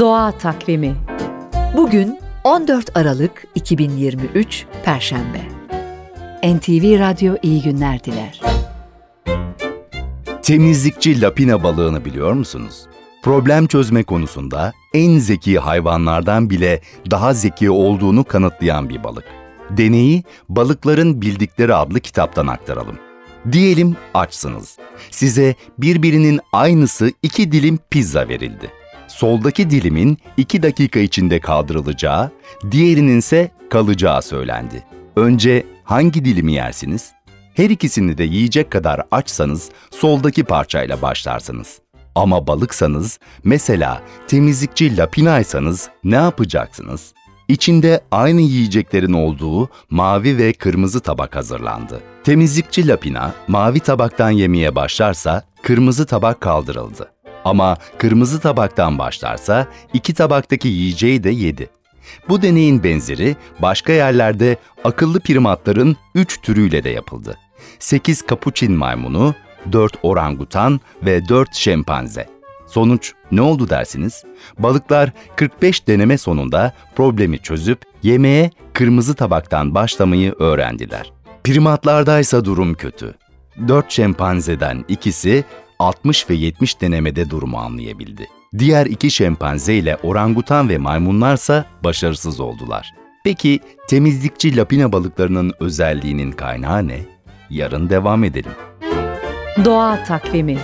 Doğa Takvimi Bugün 14 Aralık 2023 Perşembe NTV Radyo iyi günler diler. Temizlikçi lapina balığını biliyor musunuz? Problem çözme konusunda en zeki hayvanlardan bile daha zeki olduğunu kanıtlayan bir balık. Deneyi Balıkların Bildikleri adlı kitaptan aktaralım. Diyelim açsınız. Size birbirinin aynısı iki dilim pizza verildi. Soldaki dilimin iki dakika içinde kaldırılacağı, diğerinin ise kalacağı söylendi. Önce hangi dilimi yersiniz? Her ikisini de yiyecek kadar açsanız soldaki parçayla başlarsınız. Ama balıksanız, mesela temizlikçi lapinaysanız ne yapacaksınız? İçinde aynı yiyeceklerin olduğu mavi ve kırmızı tabak hazırlandı. Temizlikçi Lapina mavi tabaktan yemeye başlarsa kırmızı tabak kaldırıldı. Ama kırmızı tabaktan başlarsa iki tabaktaki yiyeceği de yedi. Bu deneyin benzeri başka yerlerde akıllı primatların 3 türüyle de yapıldı. 8 kapuçin maymunu, 4 orangutan ve 4 şempanze. Sonuç ne oldu dersiniz? Balıklar 45 deneme sonunda problemi çözüp yemeğe kırmızı tabaktan başlamayı öğrendiler. Primatlardaysa durum kötü. 4 şempanzeden ikisi 60 ve 70 denemede durumu anlayabildi. Diğer iki şempanze ile orangutan ve maymunlarsa başarısız oldular. Peki temizlikçi lapina balıklarının özelliğinin kaynağı ne? Yarın devam edelim. Doğa Takvimi